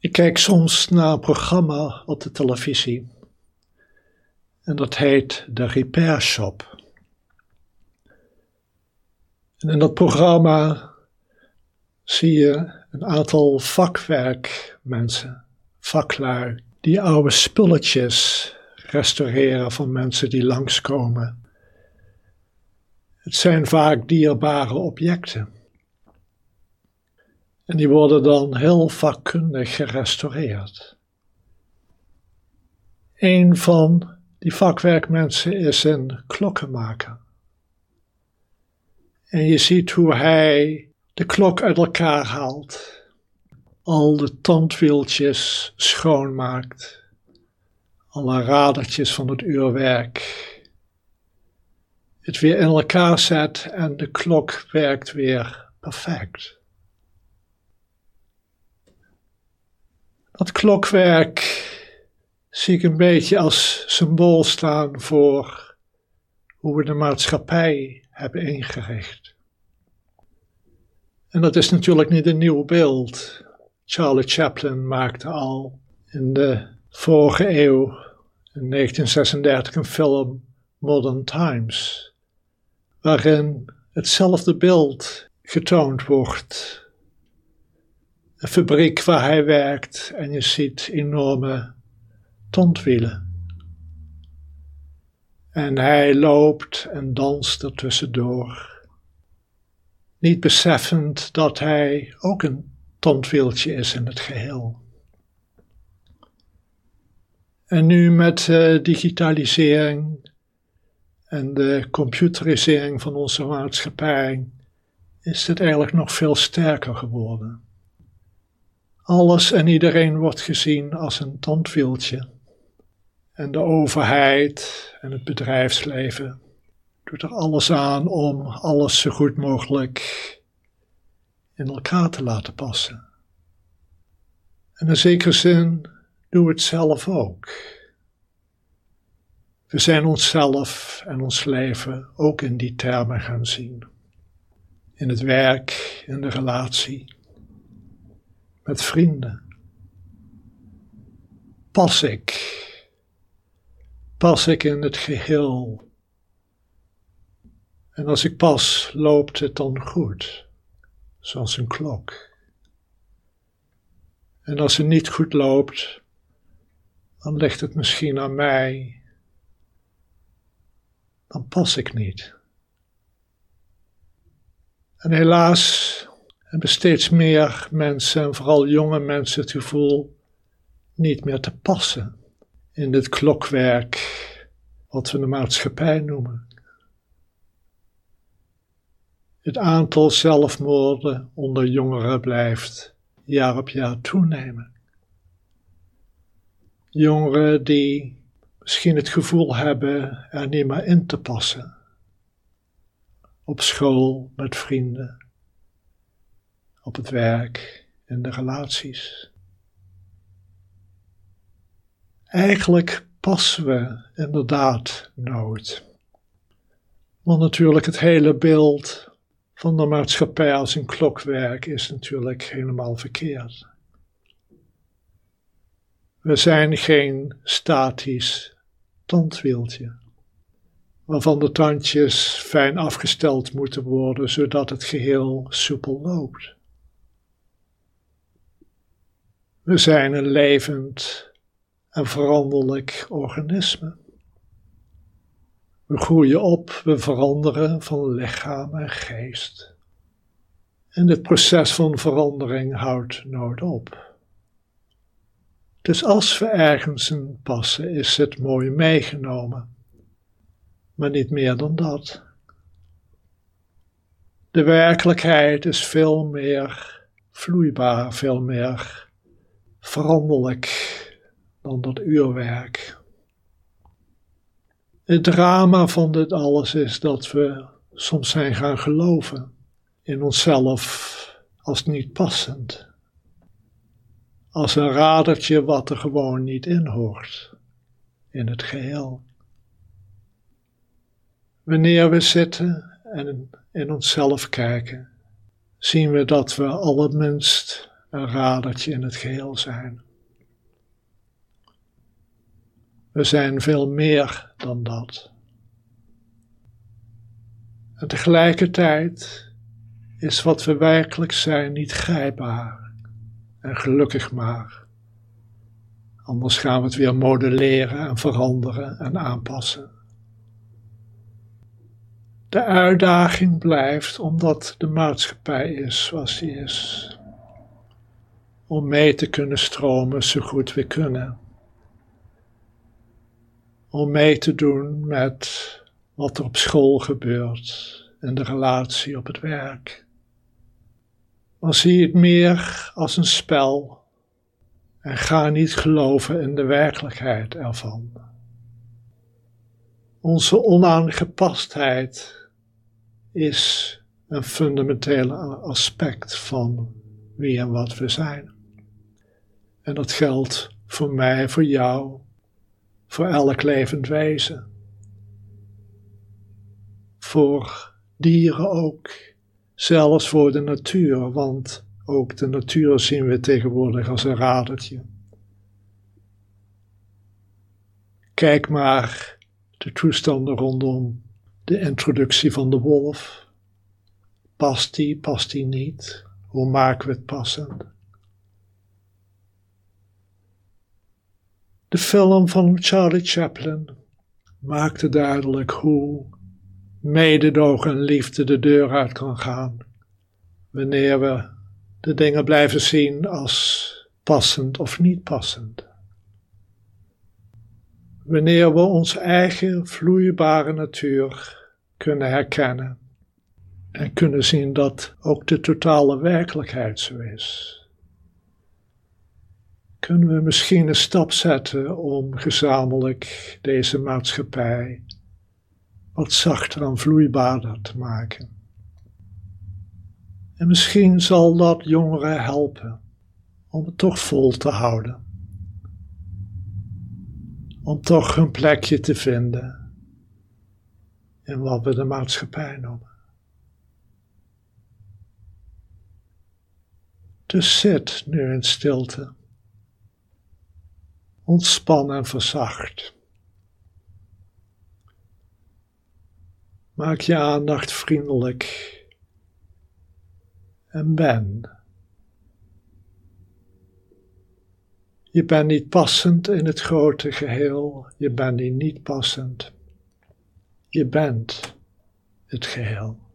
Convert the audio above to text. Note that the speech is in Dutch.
Ik kijk soms naar een programma op de televisie. En dat heet The Repair Shop. En in dat programma zie je een aantal vakwerkmensen, vaklui, die oude spulletjes restaureren van mensen die langskomen. Het zijn vaak dierbare objecten. En die worden dan heel vakkundig gerestaureerd. Een van die vakwerkmensen is een klokkenmaker. En je ziet hoe hij de klok uit elkaar haalt, al de tandwieltjes schoonmaakt, alle radertjes van het uurwerk, het weer in elkaar zet en de klok werkt weer perfect. Dat klokwerk zie ik een beetje als symbool staan voor hoe we de maatschappij hebben ingericht. En dat is natuurlijk niet een nieuw beeld. Charlie Chaplin maakte al in de vorige eeuw, in 1936, een film Modern Times, waarin hetzelfde beeld getoond wordt een fabriek waar hij werkt en je ziet enorme tandwielen. En hij loopt en danst er tussendoor, niet beseffend dat hij ook een tandwieltje is in het geheel. En nu met uh, digitalisering en de computerisering van onze maatschappij is het eigenlijk nog veel sterker geworden. Alles en iedereen wordt gezien als een tandwieltje. En de overheid en het bedrijfsleven doet er alles aan om alles zo goed mogelijk in elkaar te laten passen. En in zekere zin doen we het zelf ook. We zijn onszelf en ons leven ook in die termen gaan zien. In het werk, in de relatie met vrienden? Pas ik? Pas ik in het geheel? En als ik pas, loopt het dan goed, zoals een klok. En als het niet goed loopt, dan ligt het misschien aan mij. Dan pas ik niet. En helaas hebben steeds meer mensen, en vooral jonge mensen, het gevoel niet meer te passen in dit klokwerk wat we de maatschappij noemen. Het aantal zelfmoorden onder jongeren blijft jaar op jaar toenemen. Jongeren die misschien het gevoel hebben er niet meer in te passen. Op school, met vrienden, op het werk en de relaties. Eigenlijk passen we inderdaad nooit. Want natuurlijk het hele beeld van de maatschappij als een klokwerk is natuurlijk helemaal verkeerd. We zijn geen statisch tandwieltje, waarvan de tandjes fijn afgesteld moeten worden zodat het geheel soepel loopt. We zijn een levend en veranderlijk organisme. We groeien op, we veranderen van lichaam en geest. En dit proces van verandering houdt nooit op. Dus als we ergens in passen, is het mooi meegenomen, maar niet meer dan dat. De werkelijkheid is veel meer vloeibaar, veel meer veranderlijk dan dat uurwerk. Het drama van dit alles is dat we soms zijn gaan geloven in onszelf als niet passend. Als een radertje wat er gewoon niet in hoort in het geheel. Wanneer we zitten en in onszelf kijken, zien we dat we allerminst een radertje in het geheel zijn. We zijn veel meer dan dat. En tegelijkertijd is wat we werkelijk zijn niet grijpbaar. En gelukkig maar. Anders gaan we het weer modelleren en veranderen en aanpassen. De uitdaging blijft omdat de maatschappij is zoals die is. Om mee te kunnen stromen zo goed we kunnen. Om mee te doen met wat er op school gebeurt en de relatie op het werk. Maar zie het meer als een spel en ga niet geloven in de werkelijkheid ervan. Onze onaangepastheid is een fundamentele aspect van wie en wat we zijn. En dat geldt voor mij, voor jou, voor elk levend wezen. Voor dieren ook, zelfs voor de natuur, want ook de natuur zien we tegenwoordig als een radertje. Kijk maar de toestanden rondom de introductie van de wolf. Past die, past die niet? Hoe maken we het passend? De film van Charlie Chaplin maakte duidelijk hoe mededogen en liefde de deur uit kan gaan wanneer we de dingen blijven zien als passend of niet passend. Wanneer we onze eigen vloeibare natuur kunnen herkennen en kunnen zien dat ook de totale werkelijkheid zo is. Kunnen we misschien een stap zetten om gezamenlijk deze maatschappij wat zachter en vloeibaarder te maken. En misschien zal dat jongeren helpen om het toch vol te houden. Om toch een plekje te vinden in wat we de maatschappij noemen. Dus zit nu in stilte. Ontspan en verzacht. Maak je aandacht vriendelijk en ben. Je bent niet passend in het grote geheel, je bent niet passend. Je bent het geheel.